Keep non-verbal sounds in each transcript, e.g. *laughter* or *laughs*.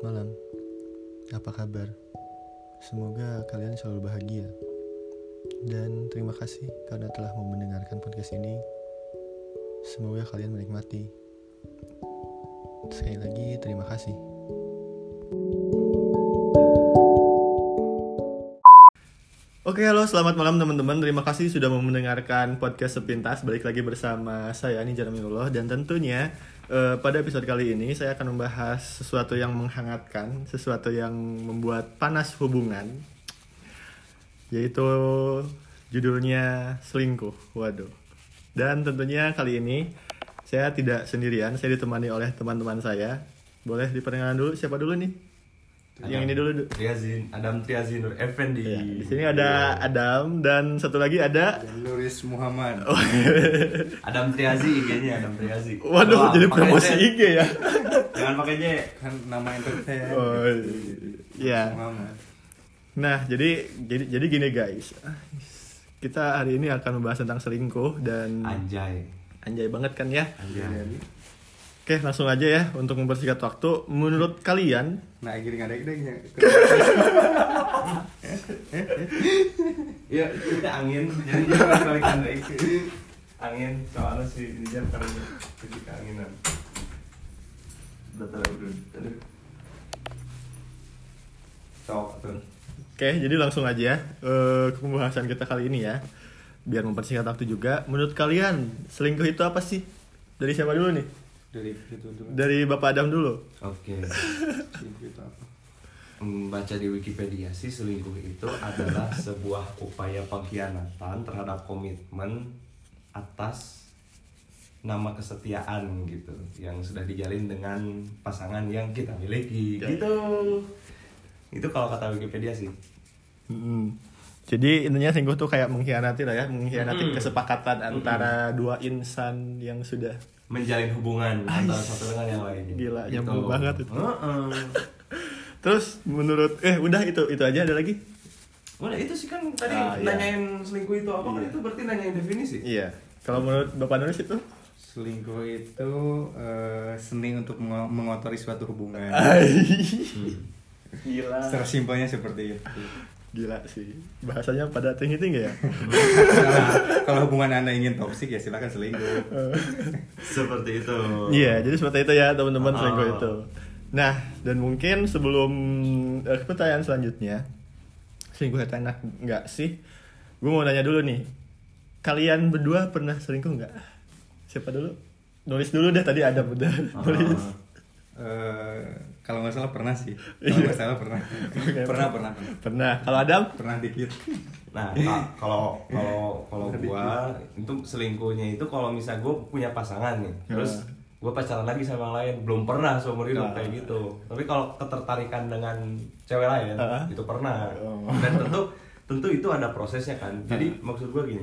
malam. Apa kabar? Semoga kalian selalu bahagia. Dan terima kasih karena telah mau mendengarkan podcast ini. Semoga kalian menikmati. Sekali lagi terima kasih. Oke, halo, selamat malam teman-teman. Terima kasih sudah mau mendengarkan podcast sepintas. Balik lagi bersama saya Ani Jaramilullah dan tentunya eh, pada episode kali ini saya akan membahas sesuatu yang menghangatkan, sesuatu yang membuat panas hubungan, yaitu judulnya selingkuh. Waduh. Dan tentunya kali ini saya tidak sendirian, saya ditemani oleh teman-teman saya. Boleh diperkenalkan dulu siapa dulu nih? Yang ini dulu. Du. Triazin, Adam Triazin Nur Effendi. Ya, di sini ada Adam dan satu lagi ada Nuris Muhammad. Oh, Adam Triazi IG-nya Adam Triazi. Waduh, Wah, jadi promosi. IG ya. Jangan pakai J. Kan nama entertain. Oh, iya. Muhammad. Nah, jadi jadi jadi gini guys. Kita hari ini akan membahas tentang selingkuh dan Anjay. anjay banget kan ya. Anjay. Oke, langsung aja ya untuk mempersingkat waktu. Menurut kalian, Nah, gini ada idenya. Ya, kita angin. Jadi balik anda Angin, soalnya si Dijan karena pergi keanginan. Udah terlalu Aduh. Sok tuh. oke, jadi langsung aja eh, ke pembahasan kita kali ini ya. Biar mempersingkat waktu juga. Menurut kalian, selingkuh itu apa sih? Dari siapa dulu nih? Dari itu dulu. Dari Bapak Adam dulu. Oke. Selingkuh itu apa? Membaca di Wikipedia sih selingkuh itu adalah *laughs* sebuah upaya pengkhianatan terhadap komitmen atas nama kesetiaan gitu yang sudah dijalin dengan pasangan yang kita miliki Ya. gitu. Itu kalau kata Wikipedia sih. Mm. Jadi intinya selingkuh tuh kayak mengkhianati lah ya, mengkhianati Mm. kesepakatan antara dua insan yang sudah Menjalin hubungan antara satu dengan yang lain. Gila, nyambung banget itu. Heeh. *laughs* Terus menurut eh udah itu itu aja ada lagi? Udah itu sih kan tadi Ah, iya. nanyain selingkuh itu apa kan Iya. itu berarti nanyain definisi. Iya. Kalau menurut Bapak Nuris itu? Selingkuh itu eh, seni untuk mengo- mengotori suatu hubungan. Gila. Secara simpelnya seperti itu. Gila sih. Bahasanya pada tinggi-tinggi ya. Nah, *laughs* kalau hubungan anda ingin toksik ya silakan selingkuh. *laughs* Seperti itu. Iya, jadi seperti itu ya teman-teman Oh. selingkuh itu. Nah, dan mungkin sebelum eh, pertanyaan selanjutnya, selingkuh itu enak nggak sih? Gue mau nanya dulu nih, kalian berdua pernah selingkuh nggak? Siapa dulu? Nulis dulu deh tadi ada udah Ah. *laughs* nulis. Eh, kalau nggak salah pernah sih. *laughs* Iya. Kalau nggak salah pernah. Oke. Pernah pernah. Pernah. Kalau Adam? Pernah dikit. Nah, ka- kalau kalau kalau gua itu selingkuhnya itu kalau misal gua punya pasangan nih, terus gua pacaran lagi sama yang lain, belum pernah seumur hidup Ah. kayak gitu. Tapi kalau ketertarikan dengan cewek lain Ah. itu pernah. Oh. Dan tentu tentu itu ada prosesnya kan. Jadi maksud gua gini,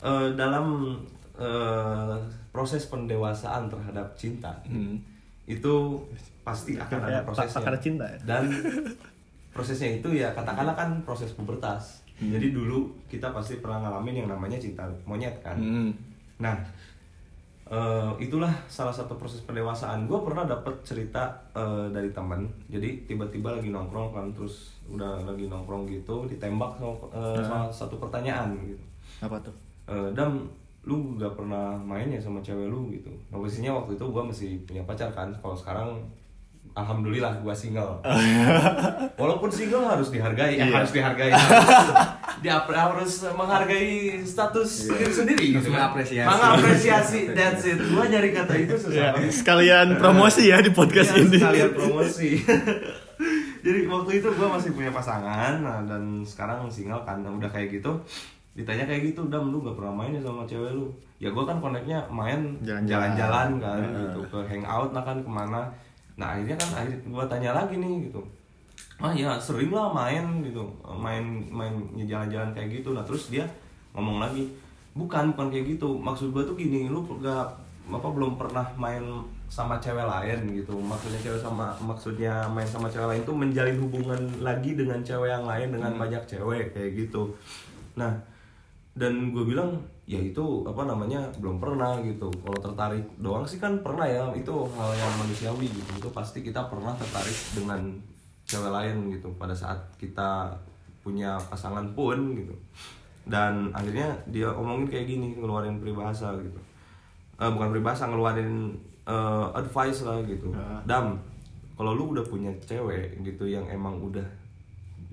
eh, dalam eh, proses pendewasaan terhadap cinta Hmm. Itu pasti akan ada prosesnya. pakar cinta ya? Dan prosesnya itu ya katakanlah kan proses pubertas. Jadi dulu kita pasti pernah ngalamin yang namanya cinta monyet kan. Hmm. Nah, eh, itulah salah satu proses pendewasaan. Gue pernah dapet cerita eh, dari teman. Jadi tiba-tiba lagi nongkrong kan, terus udah lagi nongkrong gitu, ditembak sama, eh, sama satu pertanyaan gitu. Apa tuh? Eh, Dam, lu gak pernah main ya sama cewek lu gitu. Nah, posisinya waktu itu gue masih punya pacar kan. Kalau sekarang, alhamdulillah gue single. *laughs* Walaupun single harus dihargai, eh, Iya. harus dihargai. harus, *laughs* dia harus menghargai status diri sendiri. Gitu kan. mengapresiasi. Mengapresiasi, that's it. Gue nyari kata itu Ya, susah. sekalian promosi ya di podcast Iya, ini. sekalian promosi. *laughs* Jadi waktu itu gue masih punya pasangan nah, dan sekarang single kan Nah, udah kayak gitu ditanya kayak gitu dam lu gak pernah main ya sama cewek lu? Ya gue kan koneknya main Jalan-jalan. kan Heeh. gitu. Ke hangout lah kan ke mana. Nah akhirnya kan akhirnya gue tanya lagi nih gitu. Ah ya sering lah main gitu. Main main jalan-jalan kayak gitu. Nah terus dia ngomong lagi bukan bukan kayak gitu. Maksud gue tuh gini lu gak apa belum pernah main sama cewek lain gitu. Maksudnya cewek sama maksudnya main sama cewek lain tuh menjalin hubungan lagi dengan cewek yang lain dengan banyak cewek kayak gitu. Nah dan gue bilang ya itu apa namanya belum pernah gitu. Kalau tertarik doang sih kan pernah ya itu hal yang manusiawi gitu. Itu pasti kita pernah tertarik dengan cewek lain gitu pada saat kita punya pasangan pun gitu. Dan akhirnya dia omongin kayak gini ngeluarin peribahasa gitu. Eh, bukan peribahasa ngeluarin eh, advice lah gitu. Ah. dam kalau lu udah punya cewek gitu yang emang udah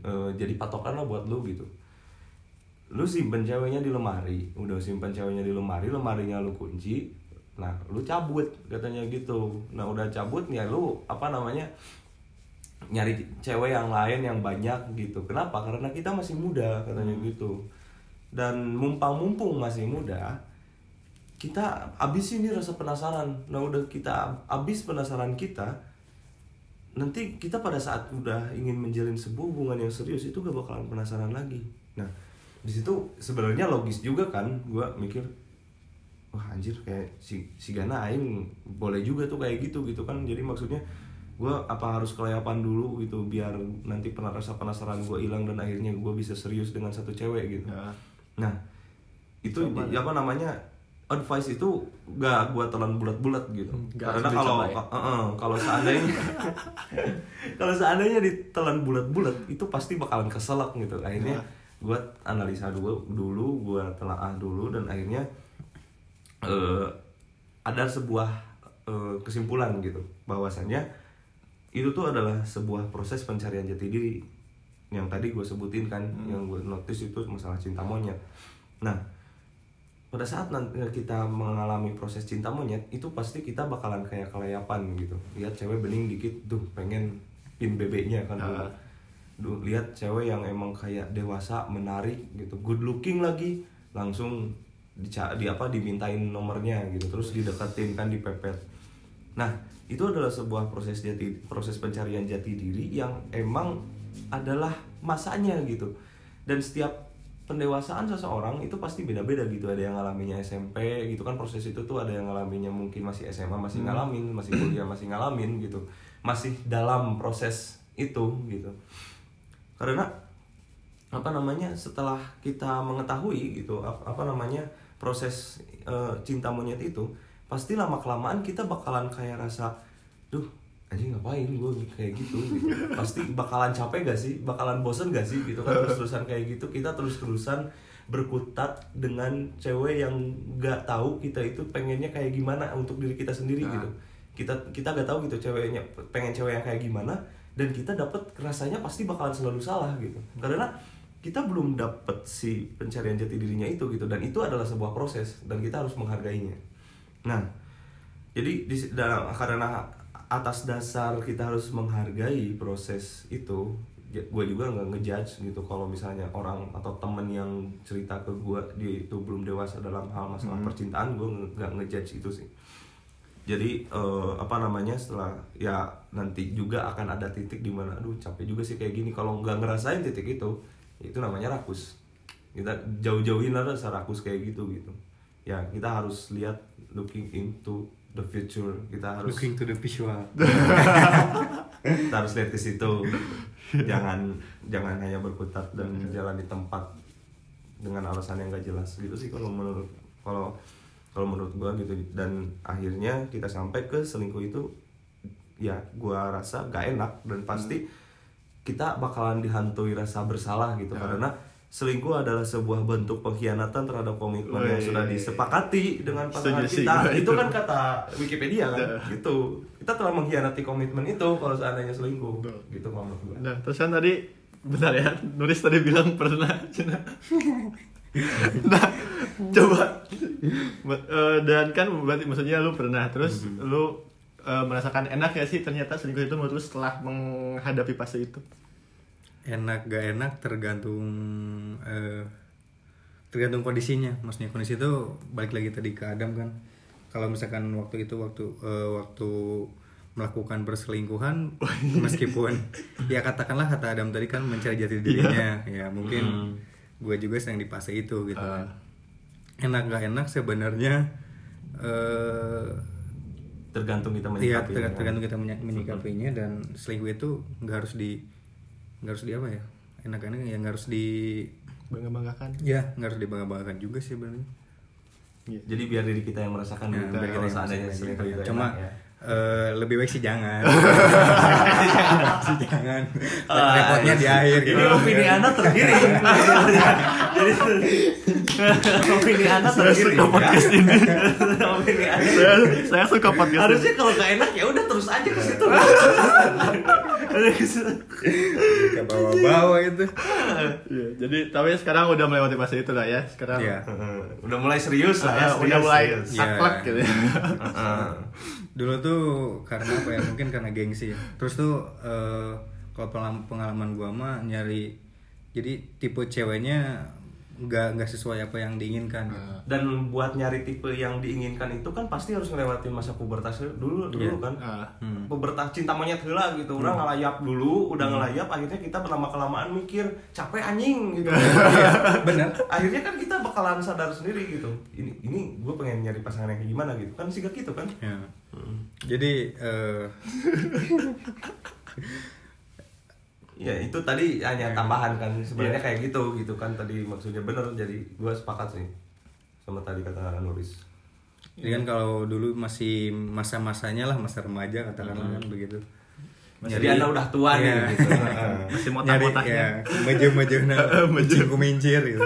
eh, jadi patokan lah buat lu gitu lu simpen ceweknya di lemari udah simpen ceweknya di lemari lemarinya lu kunci nah lu cabut katanya gitu. Nah udah cabut ya lu apa namanya nyari cewek yang lain yang banyak gitu. Kenapa? Karena kita masih muda katanya gitu. Dan mumpang-mumpung masih muda kita abis ini rasa penasaran. Nah udah kita abis penasaran kita nanti kita pada saat udah ingin menjalin sebuah hubungan yang serius itu gak bakalan penasaran lagi. Nah di situ sebenarnya logis juga kan gua mikir wah anjir kayak si si Gana aing boleh juga tuh kayak gitu gitu kan. Jadi maksudnya gua apa harus kelayapan dulu gitu biar nanti pernah rasa penasaran gua hilang dan akhirnya gua bisa serius dengan satu cewek gitu. Ya. nah itu Coba di- apa namanya advice itu gak gua telan bulat-bulat gitu. Nggak karena harus kalau uh, uh, kalau seandainya *laughs* kalau seandainya ditelan bulat-bulat itu pasti bakalan keselak gitu. Akhirnya Ya. Gua analisa dulu dulu gua telaah dulu dan akhirnya eh, ada sebuah eh, kesimpulan gitu. Bahwasannya itu tuh adalah sebuah proses pencarian jati diri yang tadi gue sebutin kan yang gue notice itu masalah cinta monyet. Nah pada saat nanti kita mengalami proses cinta monyet itu pasti kita bakalan kayak kelayapan gitu. Lihat cewek bening dikit tuh pengen pin bebeknya kan. Ah. Duh, lihat cewek yang emang kayak dewasa menarik gitu good looking lagi langsung dica- di apa dimintain nomornya gitu terus dideketin kan dipepet. Nah itu adalah sebuah proses jati proses pencarian jati diri yang emang adalah masanya gitu. Dan setiap pendewasaan seseorang itu pasti beda-beda gitu ada yang ngalaminnya SMP gitu kan proses itu tuh ada yang ngalaminnya mungkin masih SMA masih ngalamin masih kuliah masih ngalamin gitu. Masih dalam proses itu gitu karena apa namanya setelah kita mengetahui gitu ap- apa namanya proses eh, cinta monyet itu pasti lama kelamaan kita bakalan kayak rasa duh anjing ngapain gue kayak gitu, gitu. pasti bakalan capek gak sih bakalan bosen gak sih gitu kan terus terusan kayak gitu kita terus terusan berkutat dengan cewek yang gak tahu kita itu pengennya kayak gimana untuk diri kita sendiri Nah. gitu kita kita gak tahu gitu ceweknya pengen cewek yang kayak gimana dan kita dapat rasanya pasti bakalan selalu salah gitu. Karena kita belum dapat si pencarian jati dirinya itu gitu. Dan itu adalah sebuah proses dan kita harus menghargainya. Nah jadi di, dalam karena atas dasar kita harus menghargai proses itu gue juga nggak ngejudge gitu. Kalau misalnya orang atau temen yang cerita ke gue dia itu belum dewasa dalam hal masalah percintaan gue nggak ngejudge itu sih jadi eh, apa namanya setelah ya nanti juga akan ada titik di mana aduh capek juga sih kayak gini. Kalau nggak ngerasain titik itu itu namanya rakus. Kita jauh-jauhin lah rasa rakus kayak gitu gitu. Ya kita harus lihat looking into the future. Kita harus Looking to the visual. *laughs* kita harus lihat ke situ. Jangan jangan hanya berkutat dan jalan di tempat dengan alasan yang gak jelas gitu sih kalau menurut kalau kalau menurut gua gitu dan akhirnya kita sampai ke selingkuh itu ya gua rasa gak enak dan pasti kita bakalan dihantui rasa bersalah gitu Ya. karena selingkuh adalah sebuah bentuk pengkhianatan terhadap komitmen yang Wih. sudah disepakati dengan pasangan Setuju kita itu itu. kan kata Wikipedia kan Ya. gitu kita telah mengkhianati komitmen itu kalau seandainya selingkuh Betul. gitu kalau menurut gua. Nah, terus kan tadi bentar ya, Nuris tadi bilang pernah *laughs* Cina. *laughs* nah, coba Eh, dan kan berarti maksudnya lu pernah terus lu eh, merasakan enak ya sih ternyata selingkuh itu menurut lu setelah menghadapi fase itu. Enak gak enak tergantung eh, tergantung kondisinya. Maksudnya kondisi itu balik lagi tadi ke Adam kan. Kalau misalkan waktu itu waktu eh, waktu melakukan perselingkuhan *laughs* meskipun ya katakanlah kata Adam tadi kan mencari jati dirinya ya mungkin gue juga sedang di fase itu gitu kan. enak gak enak sebenarnya eh tergantung kita Iya, menyikapi ter- kan. tergantung kita menyikapinya dan selingkuh itu nggak harus di nggak harus di apa ya enak enak ya nggak harus di bangga banggakan ya nggak harus dibangga-banggakan juga sih benar Jadi biar diri kita yang merasakan Ya, duka biar kita kalau seandainya merasakan selingkuh itu cuma enak ya. Eh, lebih baik sih jangan sih *laughs* jangan Ah, repotnya iya di akhir gitu Ini opini Anda tergiring. *laughs* Jadi opini Anda tergiring. suka podcast ya. opini Anda. saya, saya suka podcast Harusnya kalau gak enak ya udah terus aja ke situ. ke bawah-bawah itu Iya, jadi tapi sekarang udah melewati masa itu lah ya sekarang Iya. udah mulai serius lah ya. Ah, udah serius, mulai serius. Iya. saklek gitu ya Heeh. Dulu tuh karena apa ya mungkin karena gengsi ya. terus tuh eh, kalau pengalaman gua mah nyari jadi tipe ceweknya nggak nggak sesuai apa yang diinginkan gitu. Dan buat nyari tipe yang diinginkan itu kan pasti harus ngelewatin masa pubertas dulu dulu Iya. kan. Ah. Hmm. Pubertas cinta monyet heula gitu. Orang ngelayap dulu, udah ngelayap akhirnya kita lama kelamaan mikir capek anjing gitu. *laughs* bener akhirnya kan kita bakalan sadar sendiri gitu. Ini ini gue pengen nyari pasangan yang kayak gimana gitu. Kan sih gitu kan. ya. jadi eh, *laughs* Ya itu tadi hanya tambahan kan sebenarnya kayak gitu gitu kan tadi maksudnya bener jadi gue sepakat sih sama tadi kata Nuris. jadi kan kalau dulu masih masa-masanya lah masa remaja katakanlah kan begitu Jadi anda udah tua nih Iya. gitu. *laughs* masih mau nyari tak-taknya ya maju-maju *laughs* nah maju kumincir gitu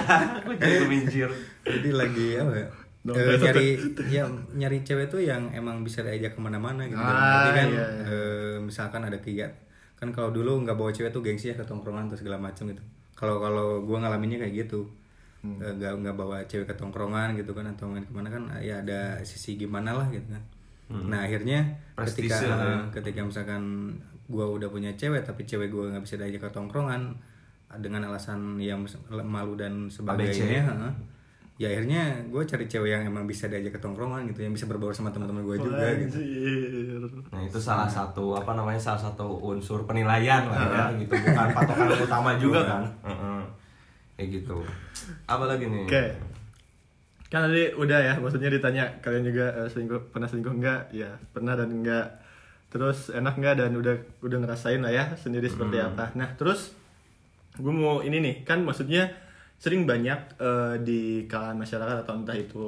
*laughs* Gue jadi pemincir. jadi lagi apa ya Dompet. Eh, nyari ya nyari cewek tuh yang emang bisa diajak ke mana-mana gitu Ah, Jadi kan iya, iya. eh, misalkan ada kegiatan kan kalau dulu nggak bawa cewek tuh gengsi ya ke tongkrongan atau segala macam gitu kalau kalau gue ngalaminnya kayak gitu Hmm. Eh, nggak nggak bawa cewek ke tongkrongan gitu kan atau main ke mana kan ya ada sisi gimana lah gitu kan nah akhirnya ketika Hmm. Prestise lah ya. ketika misalkan gue udah punya cewek tapi cewek gue nggak bisa diajak ke tongkrongan dengan alasan yang malu dan sebagainya heeh. Ya akhirnya gue cari cewek yang emang bisa diajak ke tongkrongan gitu yang bisa berbaur sama teman-teman gue juga gitu. Nah itu salah satu apa namanya salah satu unsur penilaian lah ya gitu bukan patokan *laughs* utama juga kan. Heeh. Kayak gitu. Apa lagi nih? Oke. Kan tadi udah ya, maksudnya ditanya kalian juga eh, selingkuh pernah selingkuh enggak? Ya, pernah dan enggak. Terus enak enggak dan udah udah ngerasain lah ya sendiri seperti apa. Nah, terus gue mau ini nih, kan maksudnya sering banyak eh, di kalangan masyarakat atau entah itu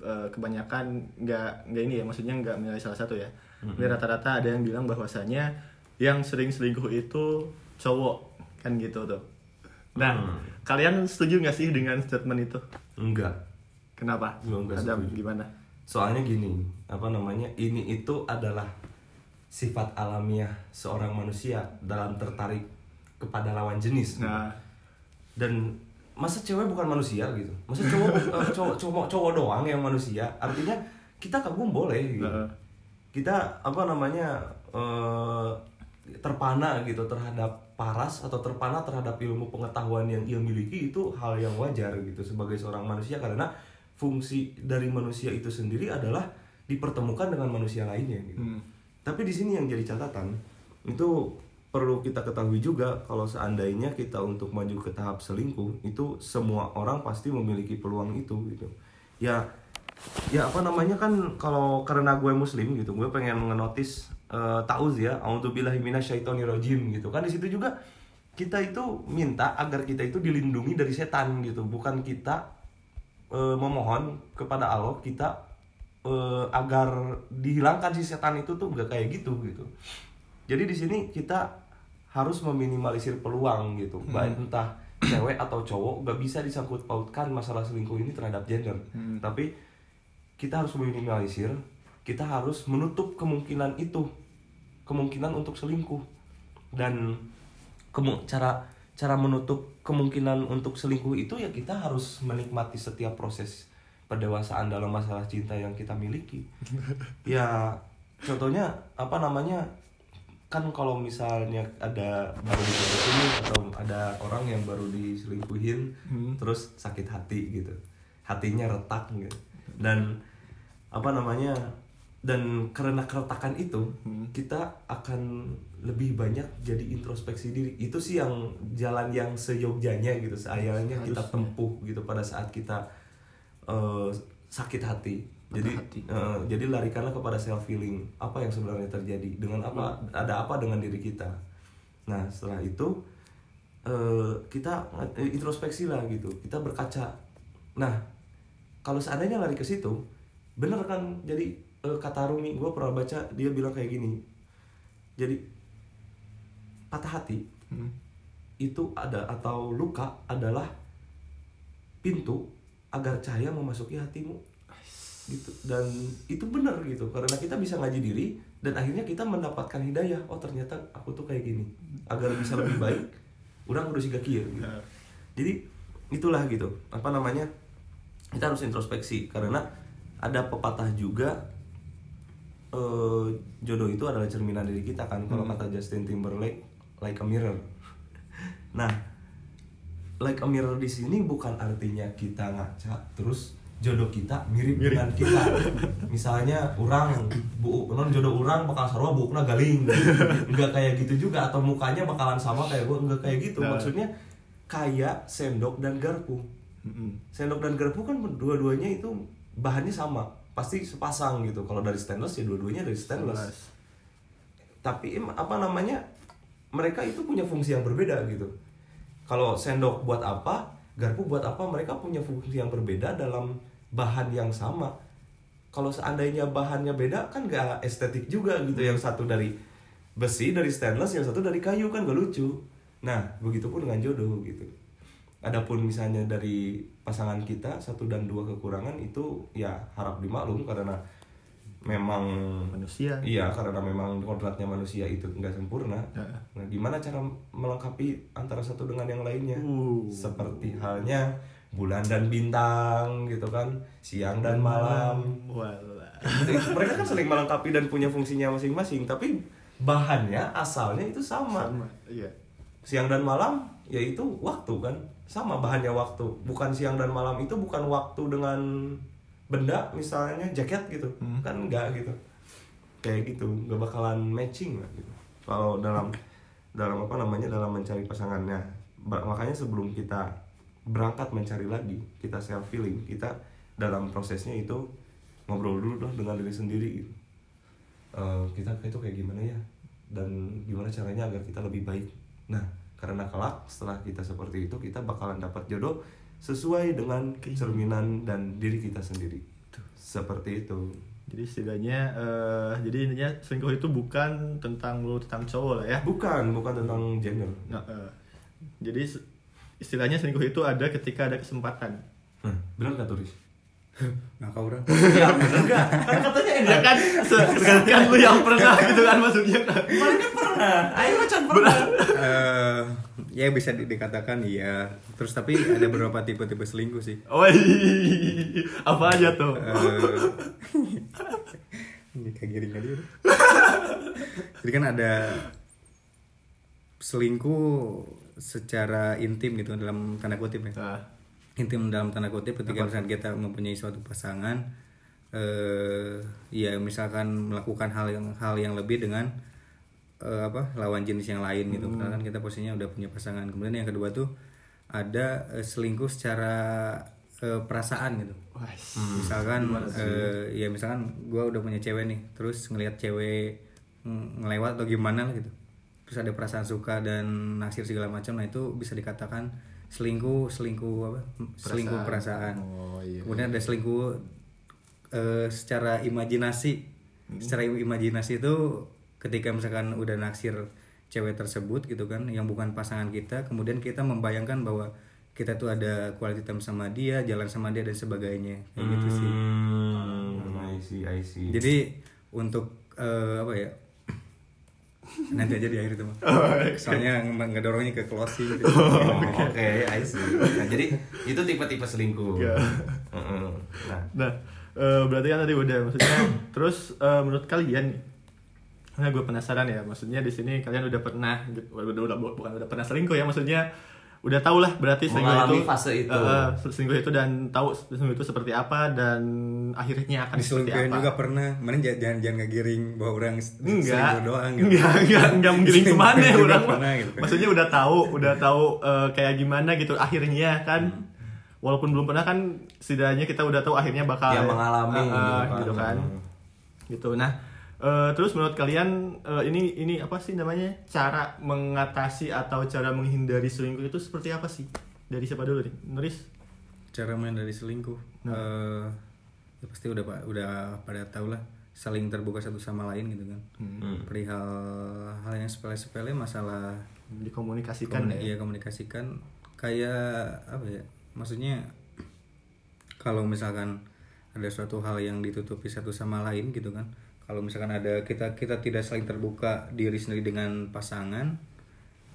eh, kebanyakan nggak nggak ini ya, maksudnya nggak menilai salah satu ya. Ini rata-rata ada yang bilang bahwasanya yang sering selingkuh itu cowok kan gitu tuh. Nah, Hmm. kalian setuju nggak sih dengan statement itu? Enggak. Kenapa? Gua nggak Adam, setuju. gimana? Soalnya gini, apa namanya? Ini itu adalah sifat alamiah seorang manusia dalam tertarik kepada lawan jenis. Nah, dan masa cewek bukan manusia gitu? Masa cowok eh, *laughs* cowok cowok cowok doang yang manusia? Artinya kita kagum boleh gitu. Kita apa namanya eh, terpana gitu terhadap paras atau terpana terhadap ilmu pengetahuan yang ia miliki itu hal yang wajar gitu sebagai seorang manusia. Karena fungsi dari manusia itu sendiri adalah dipertemukan dengan manusia lainnya gitu. Hmm. Tapi di sini yang jadi catatan itu perlu kita ketahui juga kalau seandainya kita untuk maju ke tahap selingkuh itu semua orang pasti memiliki peluang itu gitu. Ya ya apa namanya kan kalau karena gue muslim gitu gue pengen ngenotis uh, tauz ya minasyaitonirrajim gitu. Kan di situ juga kita itu minta agar kita itu dilindungi dari setan gitu. Bukan kita eh, memohon kepada Allah kita eh, agar dihilangkan si setan itu tuh gak kayak gitu gitu jadi di sini kita harus meminimalisir peluang gitu. Baik entah cewek atau cowok gak bisa disangkut pautkan masalah selingkuh ini terhadap gender. Tapi kita harus meminimalisir kita harus menutup kemungkinan itu. Kemungkinan untuk selingkuh. Dan kemu- cara cara menutup kemungkinan untuk selingkuh itu ya kita harus menikmati setiap proses pendewasaan dalam masalah cinta yang kita miliki. *laughs* Ya contohnya apa namanya kan kalau misalnya ada baru diputusin atau ada orang yang baru diselingkuhin terus sakit hati gitu. Hatinya retak gitu. Dan apa namanya dan karena keretakan itu kita akan lebih banyak jadi introspeksi diri. Itu sih yang jalan yang seyogjanya gitu. Seayalnya kita tempuh gitu pada saat kita eh, sakit hati jadi eh, jadi larikanlah kepada self healing. Apa yang sebenarnya terjadi? Dengan apa? Ada apa dengan diri kita? Nah setelah itu eh, kita eh, introspeksi lah gitu. Kita berkaca. Nah kalau seandainya lari ke situ bener kan? Jadi eh, kata Rumi gue pernah baca dia bilang kayak gini. Jadi patah hati Hmm. itu ada atau luka adalah pintu agar cahaya memasuki hatimu gitu. Dan itu benar gitu karena kita bisa ngaji diri dan akhirnya kita mendapatkan hidayah oh ternyata aku tuh kayak gini. Agar bisa lebih baik orang siga kieu gitu. Jadi itulah gitu. Apa namanya? Kita harus introspeksi karena ada pepatah juga eh, jodoh itu adalah cerminan diri kita kan kalau kata Justin Timberlake like a mirror. *laughs* Nah like a mirror di sini bukan artinya kita ngaca terus jodoh kita mirip, dengan kita. Misalnya orang bu non jodoh orang bakal sarwa bukna galing. Nggak kayak gitu juga atau mukanya bakalan sama kayak gue nggak kayak gitu. Nah. maksudnya kayak sendok dan garpu. Sendok dan garpu kan dua-duanya itu bahannya sama. Pasti sepasang gitu. Kalau dari stainless ya dua-duanya dari stainless. Tapi apa namanya mereka itu punya fungsi yang berbeda gitu. Kalau sendok buat apa garpu buat apa mereka punya fungsi yang berbeda dalam bahan yang sama kalau seandainya bahannya beda kan gak estetik juga gitu yang satu dari besi dari stainless yang satu dari kayu kan gak lucu nah begitupun dengan jodoh gitu adapun misalnya dari pasangan kita satu dan dua kekurangan itu ya harap dimaklum karena memang Manusia. Iya, karena memang kodratnya manusia itu nggak sempurna. Ya. Nah, gimana cara melengkapi antara satu dengan yang lainnya? Uh. Seperti halnya bulan dan bintang, gitu kan, siang dan malam. Walah. Gitu. Mereka kan saling melengkapi dan punya fungsinya masing-masing, tapi bahannya asalnya itu sama. Sama. Iya. Siang dan malam yaitu waktu kan, sama bahannya waktu. Bukan siang dan malam itu bukan waktu dengan benda misalnya jaket gitu Hmm. kan enggak gitu kayak gitu nggak bakalan matching lah gitu kalau dalam dalam apa namanya dalam mencari pasangannya makanya sebelum kita berangkat mencari lagi kita self feeling kita dalam prosesnya itu ngobrol dulu lah dengan diri sendiri. Gitu Eh, kita itu kayak gimana ya? Dan gimana caranya agar kita lebih baik? Nah karena kelak setelah kita seperti itu kita bakalan dapat jodoh sesuai dengan cerminan dan diri kita sendiri. Seperti itu. Jadi setidaknya eh, jadi intinya selingkuh itu bukan tentang lu tentang cowok lah ya. bukan bukan tentang gender. Nah, eh, jadi istilahnya selingkuh itu ada ketika ada kesempatan. nah, benar nggak turis? *laughs* Nah kau orang ya benar nggak? Kan katanya Ya enak. Kan, kan lu yang pernah gitu kan maksudnya. Kan. mereka pernah. Ayo macan pernah. Eh, ya bisa di- dikatakan iya. Terus tapi ada beberapa tipe-tipe selingkuh sih. Oh, iya. apa aja tuh? Eh, ini kayak giring aja jadi kan ada selingkuh secara intim gitu dalam tanda kutip ya. Nah, intim dalam tanda kutip ketika misalkan kita mempunyai suatu pasangan eh ya misalkan melakukan hal yang hal yang lebih dengan eh, apa lawan jenis yang lain gitu. Karena kan kita posisinya udah punya pasangan. Kemudian yang kedua tuh ada eh, selingkuh secara eh, perasaan gitu. Wah, misalkan eh, ya misalkan gue udah punya cewek nih terus ngelihat cewek ng- ngelewat atau gimana lah gitu terus ada perasaan suka dan naksir segala macam nah itu bisa dikatakan selingkuh selingkuh apa selingkuh perasaan. Oh, iya. kemudian ada selingkuh eh, secara imajinasi. Secara imajinasi itu ketika misalkan udah naksir cewek tersebut gitu kan yang bukan pasangan kita kemudian kita membayangkan bahwa kita tuh ada quality time sama dia jalan sama dia dan sebagainya. Kayak gitu sih. Hmm, I see I see. Jadi untuk eh, apa ya nanti aja di akhir itu mah soalnya nge- ngedorongnya ke closing *laughs* gitu. Oh, Oke, I see. Nah, jadi itu tipe-tipe selingkuh. Iya. Heeh. Nah, Nah, eh, berarti kan tadi udah maksudnya *coughs* terus eh, menurut kalian Nah, gue penasaran ya, maksudnya di sini kalian udah pernah, gitu, udah, udah, bukan udah pernah selingkuh ya, maksudnya udah tau lah berarti selingkuh Mengalami itu, fase itu. Selingkuh itu dan tahu selingkuh itu seperti apa dan akhirnya akan seperti diselingkuhin apa. juga pernah mana jangan jangan, jangan ngegiring bahwa orang Enggak, selingkuh doang gitu enggak, enggak, enggak menggiring ke mana ya orang. pernah gitu. Maksudnya udah tahu, udah tahu eh, kayak gimana gitu akhirnya kan. Walaupun belum pernah kan, setidaknya kita udah tahu akhirnya bakal Ya, mengalami eh, gitu kan. gitu kan. Hmm. Gitu. Nah, Eh, terus menurut kalian eh, ini ini apa sih namanya? Cara mengatasi atau cara menghindari selingkuh itu seperti apa sih? Dari siapa dulu nih? Nuris? Cara menghindari selingkuh Nah. eh, ya pasti udah pak udah pada tahu lah saling terbuka satu sama lain gitu kan. Hmm. perihal hal yang sepele-sepele masalah dikomunikasikan komuni- ya? iya, komunikasikan. Kayak apa ya maksudnya kalau misalkan ada suatu hal yang ditutupi satu sama lain gitu kan kalau misalkan ada kita kita tidak saling terbuka diri sendiri dengan pasangan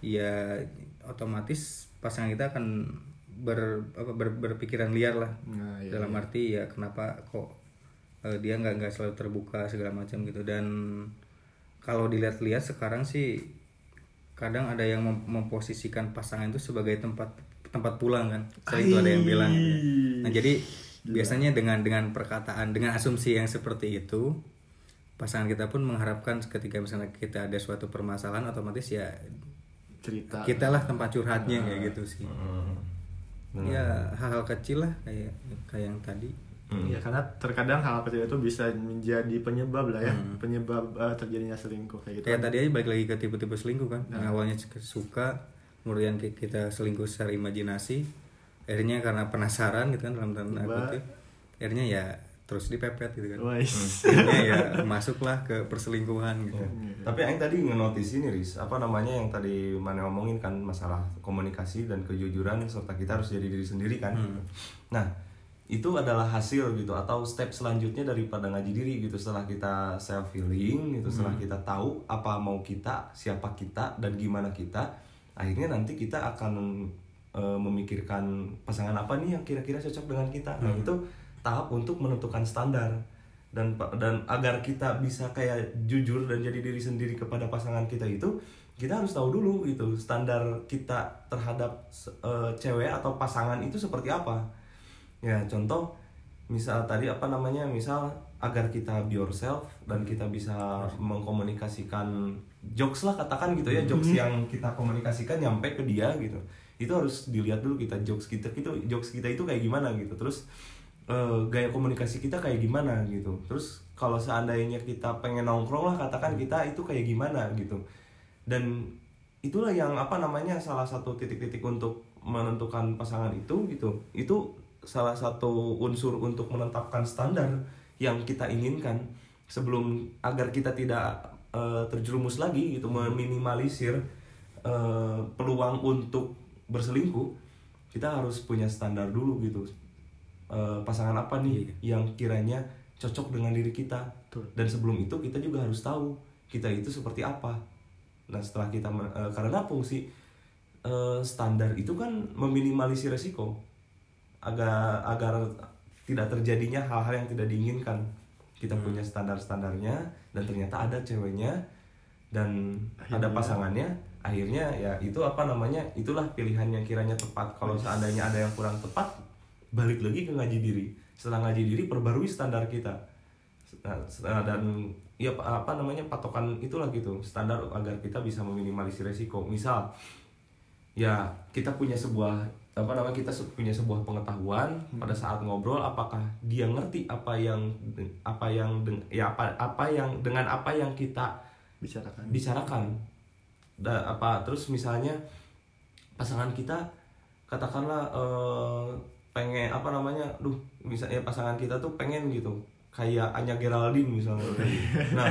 ya otomatis pasangan kita akan ber, apa, ber- berpikiran liar lah. Nah, iya, dalam arti ya kenapa kok eh, dia nggak nggak selalu terbuka segala macam gitu. Dan kalau dilihat-lihat sekarang sih kadang ada yang mem- memposisikan pasangan itu sebagai tempat tempat pulang kan. Sering itu ada yang bilang gitu. nah jadi biasanya dengan dengan perkataan dengan asumsi yang seperti itu pasangan kita pun mengharapkan ketika misalnya kita ada suatu permasalahan otomatis ya cerita. kita lah tempat curhatnya kayak gitu sih. Hmm. ya hal-hal kecil lah kayak kayak yang tadi. Hmm. Iya karena terkadang hal kecil itu bisa menjadi penyebab lah ya penyebab eh, terjadinya selingkuh kayak gitu kayak tadi aja balik lagi ke tipe-tipe selingkuh kan. Yang awalnya suka kemudian ki- kita selingkuh secara imajinasi. Akhirnya karena penasaran gitu kan dalam tanda kutip. Akhirnya ya terus dipepet gitu kan. Wais. akhirnya ya masuklah ke perselingkuhan gitu. Tapi yang tadi ngenotis ini Riz, apa namanya yang tadi mana ngomongin kan masalah komunikasi dan kejujuran serta kita harus jadi diri sendiri kan. Nah, itu adalah hasil gitu atau step selanjutnya daripada ngaji diri gitu. Setelah kita self healing gitu setelah kita tahu apa mau kita, siapa kita dan gimana kita, akhirnya nanti kita akan e, memikirkan pasangan apa nih yang kira-kira cocok dengan kita. Nah, itu tahap untuk menentukan standar. Dan dan agar kita bisa kayak jujur dan jadi diri sendiri kepada pasangan kita itu kita harus tahu dulu gitu standar kita terhadap eh, cewek atau pasangan itu seperti apa. Ya contoh misal tadi apa namanya misal agar kita be yourself dan kita bisa mengkomunikasikan jokes lah katakan gitu ya jokes yang kita komunikasikan nyampe ke dia gitu. Itu harus dilihat dulu kita jokes kita itu jokes kita itu kayak gimana gitu. Terus eh, gaya komunikasi kita kayak gimana gitu. Terus kalau seandainya kita pengen nongkrong lah katakan kita itu kayak gimana gitu. Dan itulah yang apa namanya salah satu titik-titik untuk menentukan pasangan itu gitu. Itu salah satu unsur untuk menetapkan standar yang kita inginkan sebelum agar kita tidak eh, terjerumus lagi gitu meminimalisir eh, peluang untuk berselingkuh. Kita harus punya standar dulu gitu Eh, pasangan apa nih yang kiranya cocok dengan diri kita? Betul. dan sebelum itu kita juga harus tahu kita itu seperti apa. Nah setelah kita eh, karena fungsi eh, standar itu kan meminimalisir resiko. Agar agar tidak terjadinya hal-hal yang tidak diinginkan. Kita punya standar-standarnya dan ternyata ada ceweknya dan ada Akhirnya. pasangannya. Akhirnya ya itu apa namanya? Itulah pilihan yang kiranya tepat. Kalau seandainya ada yang kurang tepat balik lagi ke ngaji diri. Setelah ngaji diri perbarui standar kita. Nah, dan ya pa- apa namanya patokan itulah gitu. Standar agar kita bisa meminimalisir resiko. Misal ya kita punya sebuah apa namanya kita punya sebuah pengetahuan pada saat ngobrol apakah dia ngerti apa yang apa yang ya apa apa yang dengan apa yang kita bicarakan. bicarakan. Da, apa terus misalnya pasangan kita katakanlah eh, pengen apa namanya duh misalnya pasangan kita tuh pengen gitu kayak Anya Geraldine misalnya nah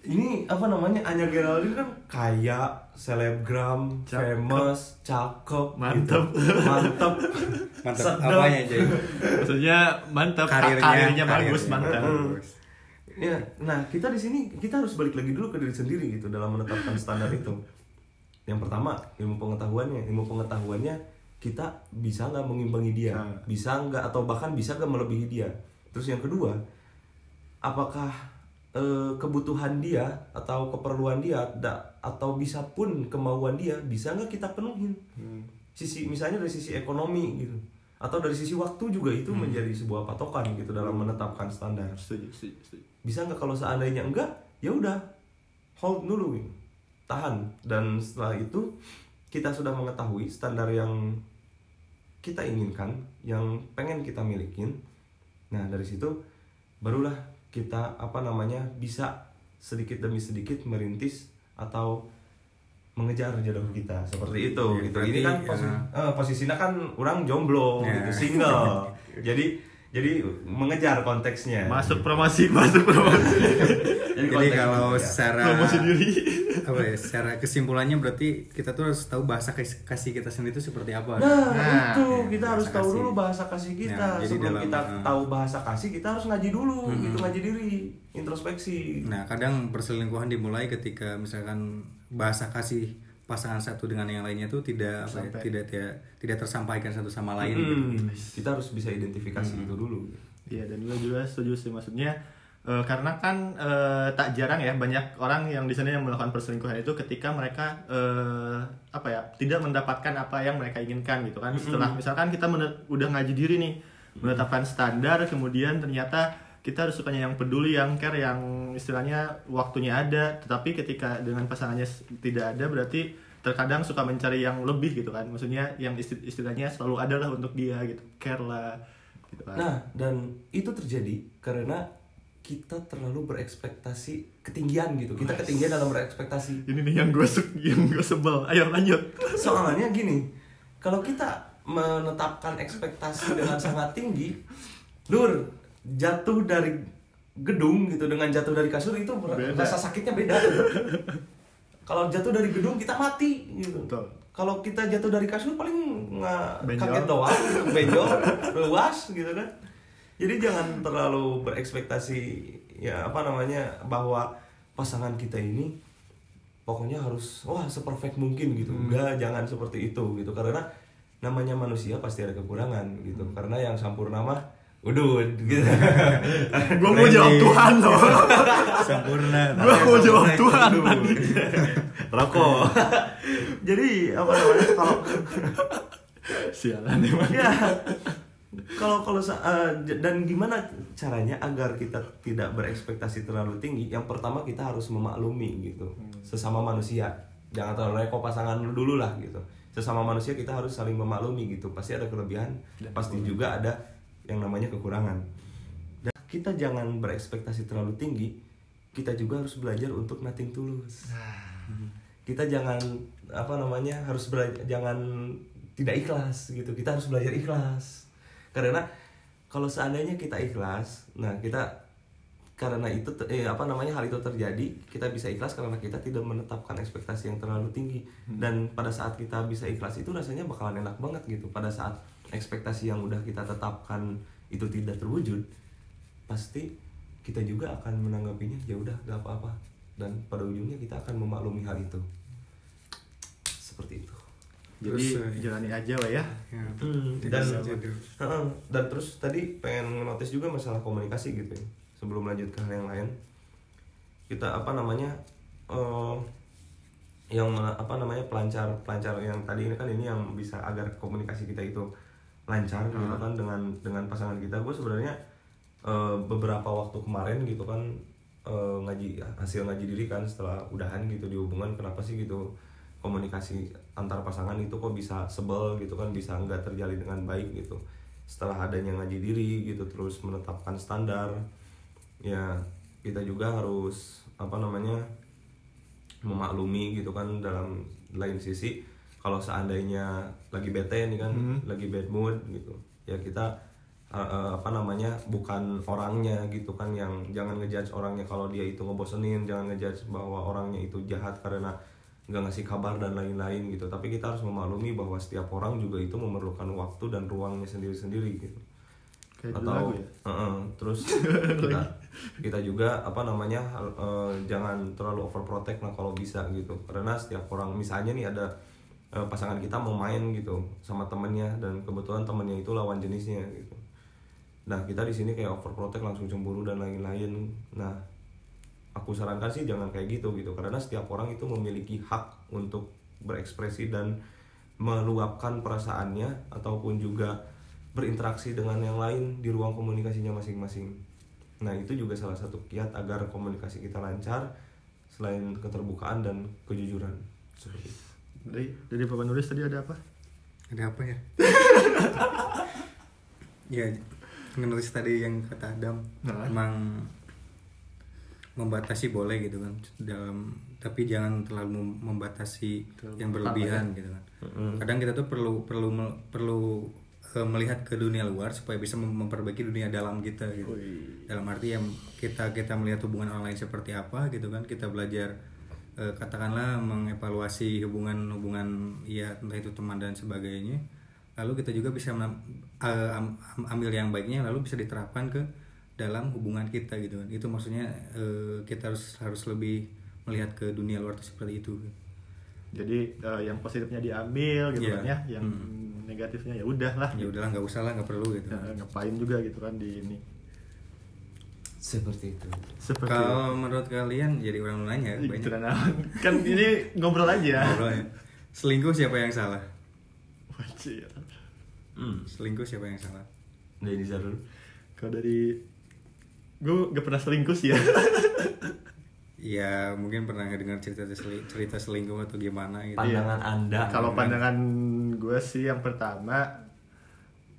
ini apa namanya Anya Geraldine kan kaya selebgram Cakep. famous cakep Mantep. gitu. mantep *laughs* mantap Sedap. apanya jadi maksudnya mantap Karirnya- karirnya bagus karirnya. mantap Bagus. Ya, nah kita di sini kita harus balik lagi dulu ke diri sendiri gitu dalam menetapkan standar itu. Yang pertama ilmu pengetahuannya, ilmu pengetahuannya kita bisa nggak mengimbangi dia, Hmm. bisa nggak atau bahkan bisa nggak melebihi dia. Terus yang kedua, apakah eh, kebutuhan dia atau keperluan dia da- atau bisa pun kemauan dia bisa nggak kita penuhin? Hmm. Sisi misalnya dari sisi ekonomi gitu, atau dari sisi waktu juga itu menjadi sebuah patokan gitu dalam menetapkan standar setuju setuju, setuju. bisa nggak kalau seandainya enggak ya udah hold dulu gitu. tahan dan setelah itu kita sudah mengetahui standar yang kita inginkan yang pengen kita milikin nah dari situ barulah kita apa namanya bisa sedikit demi sedikit merintis atau mengejar jodoh kita seperti itu Ya, gitu ini kan posi ya. eh, posisinya kan orang jomblo Ya. gitu single *laughs* jadi jadi mengejar konteksnya Masuk promosi, masuk promosi. *laughs* Jadi kalau mengejar. secara promosi diri. Apa ya, secara kesimpulannya berarti kita tuh harus tahu bahasa kas- kasih kita sendiri itu seperti apa. Nah, Nah, itu ya, kita harus tahu kasih. dulu bahasa kasih kita. Nah, jadi Sebelum dalam, kita uh, tahu bahasa kasih, kita harus ngaji dulu, gitu ngaji diri, introspeksi. Nah, kadang perselingkuhan dimulai ketika misalkan bahasa kasih pasangan satu dengan yang lainnya tuh tidak apa ya, tidak tidak tidak tersampaikan satu sama lain. Hmm, gitu. kita harus bisa identifikasi itu dulu. Iya dan gue juga setuju sih maksudnya eh, karena kan eh, tak jarang ya banyak orang yang di sana yang melakukan perselingkuhan itu ketika mereka eh, apa ya tidak mendapatkan apa yang mereka inginkan gitu kan. Setelah misalkan kita udah ngaji diri nih menetapkan standar kemudian ternyata kita harus sukanya yang peduli yang care yang istilahnya waktunya ada tetapi ketika dengan pasangannya tidak ada berarti terkadang suka mencari yang lebih gitu kan. Maksudnya yang isti- istilahnya selalu ada lah untuk dia gitu care lah gitu kan. Nah, dan itu terjadi karena kita terlalu berekspektasi ketinggian gitu. Kita ketinggian dalam berekspektasi. ini nih yang gue yang gue sebel ayo lanjut Soalnya gini, kalau kita menetapkan ekspektasi dengan sangat tinggi, Dur, jatuh dari gedung gitu dengan jatuh dari kasur itu Beda. rasa sakitnya beda. kalau jatuh dari gedung kita mati gitu. Betul. Kalau kita jatuh dari kasur paling nggak kaget doang, benjol, *laughs* luas gitu kan. Jadi jangan terlalu berekspektasi ya apa namanya bahwa pasangan kita ini pokoknya harus wah seperfect mungkin gitu. Enggak, jangan seperti itu gitu. Karena namanya manusia pasti ada kekurangan gitu. Karena yang sampurna mah udud gitu. *laughs* gue *laughs* mau jawab Tuhan loh. Sempurna. gue mau jawab Tuhan Rokok. Jadi apa namanya kalau *laughs* sialan emang. Ya kalau kalau j- dan gimana caranya agar kita tidak berekspektasi terlalu tinggi? Yang pertama kita harus memaklumi gitu sesama manusia. Jangan terlalu reko pasangan lu dulu lah gitu. Sesama manusia kita harus saling memaklumi gitu. Pasti ada kelebihan pasti juga ada yang namanya kekurangan. Dan kita jangan berekspektasi terlalu tinggi kita juga harus belajar untuk nothing tulus kita jangan apa namanya harus belajar jangan tidak ikhlas gitu. Kita harus belajar ikhlas karena kalau seandainya kita ikhlas nah kita karena itu eh, apa namanya hal itu terjadi kita bisa ikhlas karena kita tidak menetapkan ekspektasi yang terlalu tinggi. Dan pada saat kita bisa ikhlas itu rasanya bakalan enak banget gitu. Pada saat ekspektasi yang udah kita tetapkan itu tidak terwujud pasti kita juga akan menanggapinya ya udah gak apa-apa. Dan pada ujungnya kita akan memaklumi hal itu. Seperti itu jadi Terus, eh, jalani aja lah ya. Ya. Hmm, Jadi dan. Heeh, dan terus tadi pengen notice juga masalah komunikasi gitu ya sebelum lanjut ke hal yang lain. Kita apa namanya eh, yang apa namanya pelancar pelancar yang tadi ini kan ini yang bisa agar komunikasi kita itu lancar gitu kan dengan dengan pasangan kita. Gue sebenarnya eh, beberapa waktu kemarin gitu kan eh, ngaji hasil ngaji diri kan setelah udahan gitu di hubungan kenapa sih gitu komunikasi antar pasangan itu kok bisa sebel gitu kan bisa nggak terjalin dengan baik gitu. Setelah adanya ngaji diri gitu terus menetapkan standar ya kita juga harus apa namanya memaklumi gitu kan dalam lain sisi kalau seandainya lagi bete nih kan lagi bad mood gitu ya kita uh, apa namanya bukan orangnya gitu kan yang jangan ngejudge orangnya kalau dia itu ngebosenin jangan ngejudge bahwa orangnya itu jahat karena nggak ngasih kabar dan lain-lain gitu. Tapi kita harus memaklumi bahwa setiap orang juga itu memerlukan waktu dan ruangnya sendiri-sendiri gitu. Kayak atau lagu ya? Heeh, terus *laughs* kita kita juga apa namanya eh, jangan terlalu overprotect lah kalau bisa gitu. Karena setiap orang misalnya nih ada eh, pasangan kita mau main gitu sama temennya dan kebetulan temennya itu lawan jenisnya gitu. Nah kita di sini kayak overprotect langsung cemburu dan lain-lain. Nah aku sarankan sih jangan kayak gitu gitu karena setiap orang itu memiliki hak untuk berekspresi dan meluapkan perasaannya ataupun juga berinteraksi dengan yang lain di ruang komunikasinya masing-masing. Nah, itu juga salah satu kiat agar komunikasi kita lancar selain keterbukaan dan kejujuran. Seperti itu. dari dari Bapak Nuris tadi ada apa Ada apa ya? *laughs* ya, nulis tadi yang kata Adam Nah. emang membatasi boleh gitu kan. Dalam tapi jangan terlalu mem- membatasi yang berlebihan gitu kan. Kadang kita tuh perlu perlu perlu eh, melihat ke dunia luar supaya bisa mem- memperbaiki dunia dalam kita gitu. Dalam arti yang kita kita melihat hubungan orang lain seperti apa gitu kan kita belajar eh, katakanlah mengevaluasi hubungan-hubungan ya entah itu teman dan sebagainya. Lalu kita juga bisa am- ambil yang baiknya lalu bisa diterapkan ke dalam hubungan kita gitu kan. Itu maksudnya eh, kita harus harus lebih melihat ke dunia luar itu seperti itu. Jadi eh, yang positifnya diambil gitu Iya. kan ya yang negatifnya ya udah lah ya udahlah nggak usah lah nggak perlu gitu. Ya, ngapain juga gitu kan di ini. Seperti itu. Seperti kalau menurut kalian jadi orang nanya banyak. gitu kan. kan ini ngobrol aja. Ngobrol ya. selingkuh siapa yang salah? Wajir. hmm. Selingkuh siapa yang salah? Dari Nizar dulu kalau dari gue gak pernah selingkuh sih ya. Ya mungkin pernah dengar cerita cerita selingkuh atau gimana gitu. Pandangan anda kalau pandangan gue sih yang pertama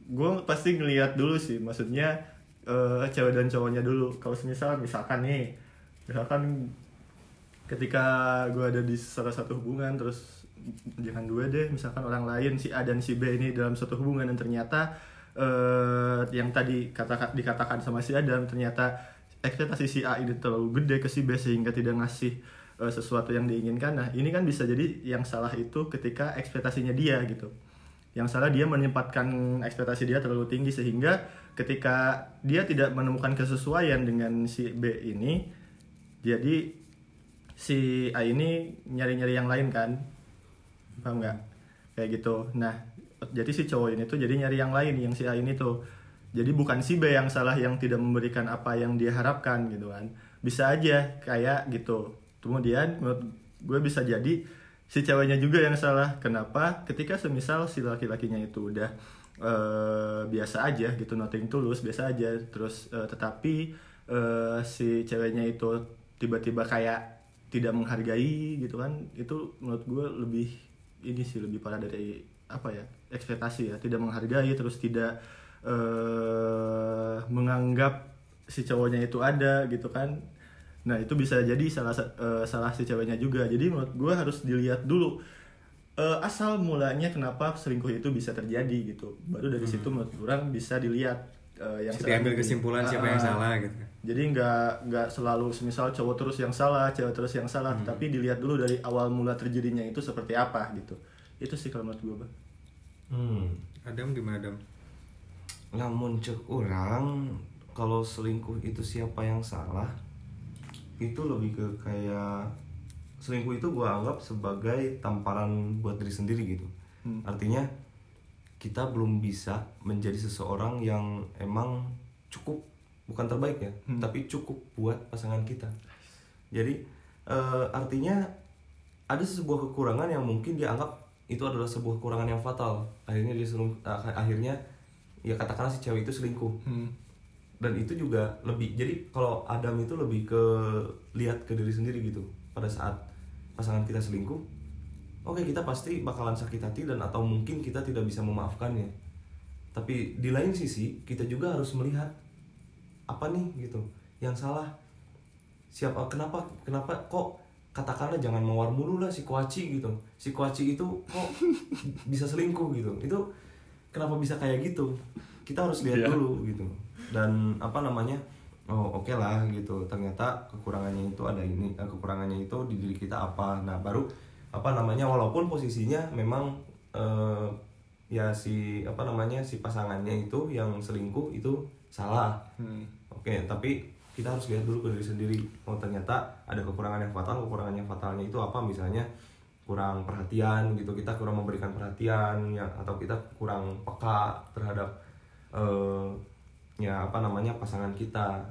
gue pasti ngelihat dulu sih. Maksudnya eh, cewek dan cowoknya dulu. Kalau semisal misalkan nih misalkan ketika gue ada di salah satu hubungan terus jangan dua deh misalkan orang lain si A dan si B ini dalam satu hubungan dan ternyata eh, yang tadi kata dikatakan sama si A dan ternyata ekspektasi si A ini terlalu gede ke si B sehingga tidak ngasih eh, sesuatu yang diinginkan. Nah ini kan bisa jadi yang salah itu ketika ekspektasinya dia gitu. Yang salah dia menempatkan ekspektasi dia terlalu tinggi sehingga ketika dia tidak menemukan kesesuaian dengan si B ini jadi si A ini nyari-nyari yang lain kan. Paham nggak? Kayak gitu. Nah jadi si cowok ini tuh jadi nyari yang lain yang si A ini tuh. Jadi bukan si B yang salah yang tidak memberikan apa yang dia harapkan gitu kan. Bisa aja kayak gitu. Kemudian menurut gue bisa jadi si ceweknya juga yang salah. Kenapa? Ketika semisal si laki-lakinya itu udah eh, biasa aja gitu nothing tulus biasa aja. Terus eh, tetapi eh, si ceweknya itu tiba-tiba kayak tidak menghargai gitu kan itu menurut gue lebih ini sih lebih parah dari apa ya ekspektasi ya tidak menghargai terus tidak eh menganggap si cowoknya itu ada gitu kan. Nah itu bisa jadi salah sa- eh, salah si ceweknya juga. Jadi menurut gue harus dilihat dulu eh, asal mulanya kenapa selingkuh itu bisa terjadi gitu. Baru dari situ menurut orang bisa dilihat eh, yang Bisa diambil ini. kesimpulan siapa Ah, yang ah. salah gitu. Jadi nggak nggak selalu semisal cowok terus yang salah cewek terus yang salah tapi dilihat dulu dari awal mula terjadinya itu seperti apa gitu itu sih kalau menurut gue Bang. hmm Adam gimana Adam namun cek orang kalau selingkuh itu siapa yang salah itu lebih ke kayak selingkuh itu gue anggap sebagai tamparan buat diri sendiri gitu Hmm. artinya kita belum bisa menjadi seseorang yang emang cukup bukan terbaik ya Hmm. tapi cukup buat pasangan kita jadi eh, artinya ada sebuah kekurangan yang mungkin dianggap itu adalah sebuah kekurangan yang fatal. Akhirnya dia selung- ah- akhirnya ya katakanlah si cewek itu selingkuh. Dan itu juga lebih jadi kalau Adam itu lebih ke lihat ke diri sendiri gitu. Pada saat pasangan kita selingkuh oke kita pasti bakalan sakit hati dan atau mungkin kita tidak bisa memaafkannya. Tapi di lain sisi kita juga harus melihat apa nih gitu yang salah? Siapa kenapa kenapa kok katakanlah jangan mawar mulu lah si kuaci gitu. Si kuaci itu kok *laughs* bisa selingkuh gitu. Itu kenapa bisa kayak gitu? Kita harus lihat Iya. dulu gitu. Dan apa namanya? Oh oke lah gitu. Ternyata kekurangannya itu ada ini eh, kekurangannya itu di diri kita apa. Nah baru apa namanya? Walaupun posisinya memang eh, ya si apa namanya? Si pasangannya itu yang selingkuh itu salah. Hmm. Oke, tapi kita harus lihat dulu ke diri sendiri. Oh ternyata ada kekurangan yang fatal. Kekurangan yang fatalnya itu apa? Misalnya kurang perhatian gitu. Kita kurang memberikan perhatian ya atau kita kurang peka terhadap eh, ya apa namanya pasangan kita.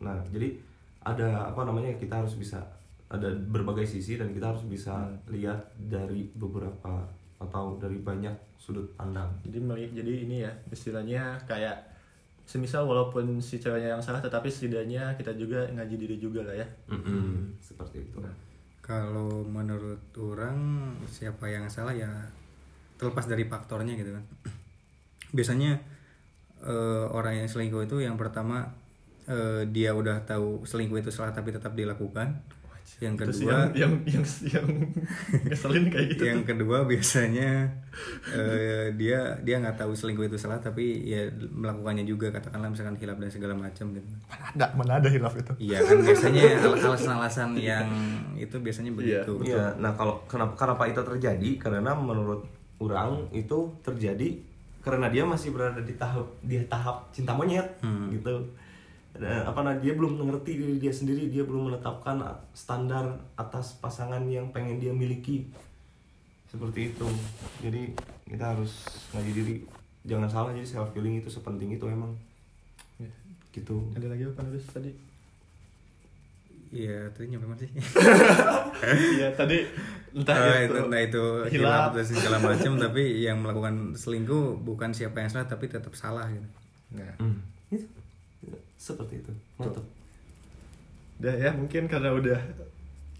Nah, jadi ada apa namanya kita harus bisa ada berbagai sisi dan kita harus bisa lihat dari beberapa atau dari banyak sudut pandang. jadi jadi ini ya istilahnya kayak semisal walaupun si ceweknya yang salah tetapi setidaknya kita juga ngaji diri juga lah ya. Mm-mm, seperti itu. kalau menurut orang siapa yang salah ya terlepas dari faktornya gitu kan. *clears throat* Biasanya eh, orang yang selingkuh itu yang pertama eh, dia udah tahu selingkuh itu salah tapi tetap dilakukan yang Terus kedua yang yang yang yang *laughs* ngeselin kayak gitu yang tuh. kedua biasanya eh, dia dia nggak tahu selingkuh itu salah tapi ya melakukannya juga katakanlah misalkan hilap dan segala macam gitu Mana ada, mana ada hilaf itu. iya kan biasanya al- alasan-alasan yang itu biasanya Iya. begitu Iya, nah kalau kenapa kenapa itu terjadi? Karena menurut orang itu terjadi karena dia masih berada di tahap di tahap cinta monyet Hmm. gitu. Dan, apa nah dia belum mengerti diri dia sendiri, dia belum menetapkan standar atas pasangan yang pengen dia miliki. Seperti itu. Jadi kita harus ngaji diri. Jangan salah jadi self healing itu sepenting itu emang. Iya. Gitu. Ada lagi apa nulis tadi? iya tadi nyampe mana *laughs* sih Iya tadi entah Ah, itu, itu, nah itu hilaf dan segala macam tapi yang melakukan selingkuh bukan siapa yang salah tapi tetap salah gitu Nah, Hmm. Seperti itu. Mantap. udah ya mungkin karena udah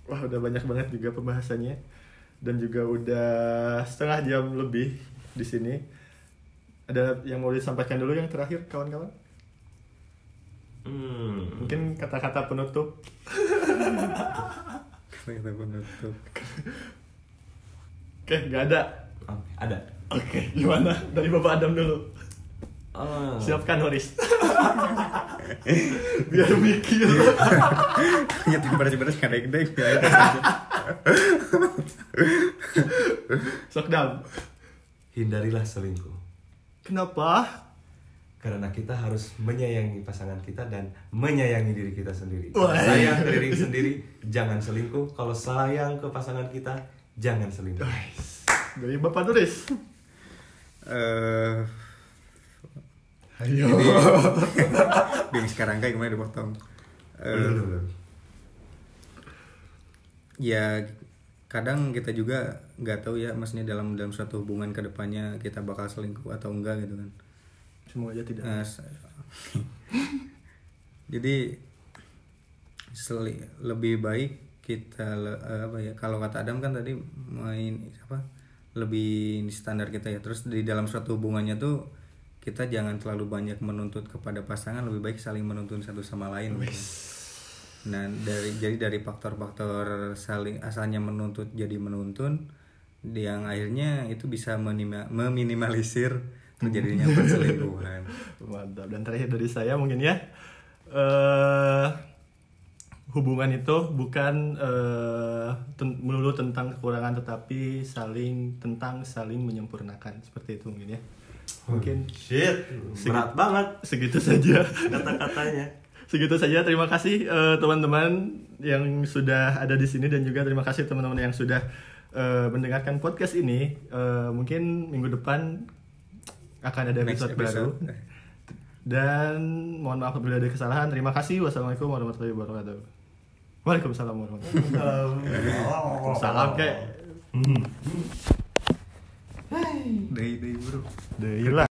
wah udah banyak banget juga pembahasannya dan juga udah setengah jam lebih di sini. Ada yang mau disampaikan dulu yang terakhir kawan-kawan? Hmm. Mungkin kata-kata penutup. *laughs* kita penutup Oke, nggak ada. Ada. Oke, gimana? Dari Bapak Adam dulu. Ah. Siapkan Horis. *laughs* Biar mikir. ternyata beres-beres kadek dek Sok Dam. Hindarilah selingkuh. Kenapa? Karena kita harus menyayangi pasangan kita dan menyayangi diri kita sendiri. Kalau sayang ke diri sendiri, jangan selingkuh. Kalau sayang ke pasangan kita, jangan selingkuh. Dari Bapak Nuris. eh Ayo. *laughs* Bing sekarang kayak gimana dipotong Belum. ya kadang kita juga nggak tahu ya maksudnya dalam dalam suatu hubungan ke depannya kita bakal selingkuh atau enggak gitu kan Semoga aja tidak. S- *laughs* jadi seli- lebih baik kita eh, apa ya kalau kata Adam kan tadi main apa lebih standar kita ya terus di dalam suatu hubungannya tuh kita jangan terlalu banyak menuntut kepada pasangan lebih baik saling menuntun satu sama lain gitu. nah dari jadi dari faktor-faktor saling asalnya menuntut jadi menuntun yang akhirnya itu bisa menima- meminimalisir terjadinya perselingkuhan *laughs* Mantap. Dan terakhir dari saya mungkin ya. eh hubungan itu bukan eh ten- melulu tentang kekurangan tetapi saling tentang saling menyempurnakan seperti itu mungkin ya. Mungkin Shit, berat banget segitu saja. kata-katanya. *laughs* Segitu saja. Terima kasih eh, teman-teman yang sudah ada di sini dan juga terima kasih teman-teman yang sudah eh, mendengarkan podcast ini. Eh, mungkin minggu depan akan ada Next episode, baru. episode. Dan mohon maaf apabila ada kesalahan. Terima kasih. Wassalamualaikum warahmatullahi wabarakatuh. Waalaikumsalam warahmatullahi wabarakatuh. Salam kek. Dari dari bro Deui lah.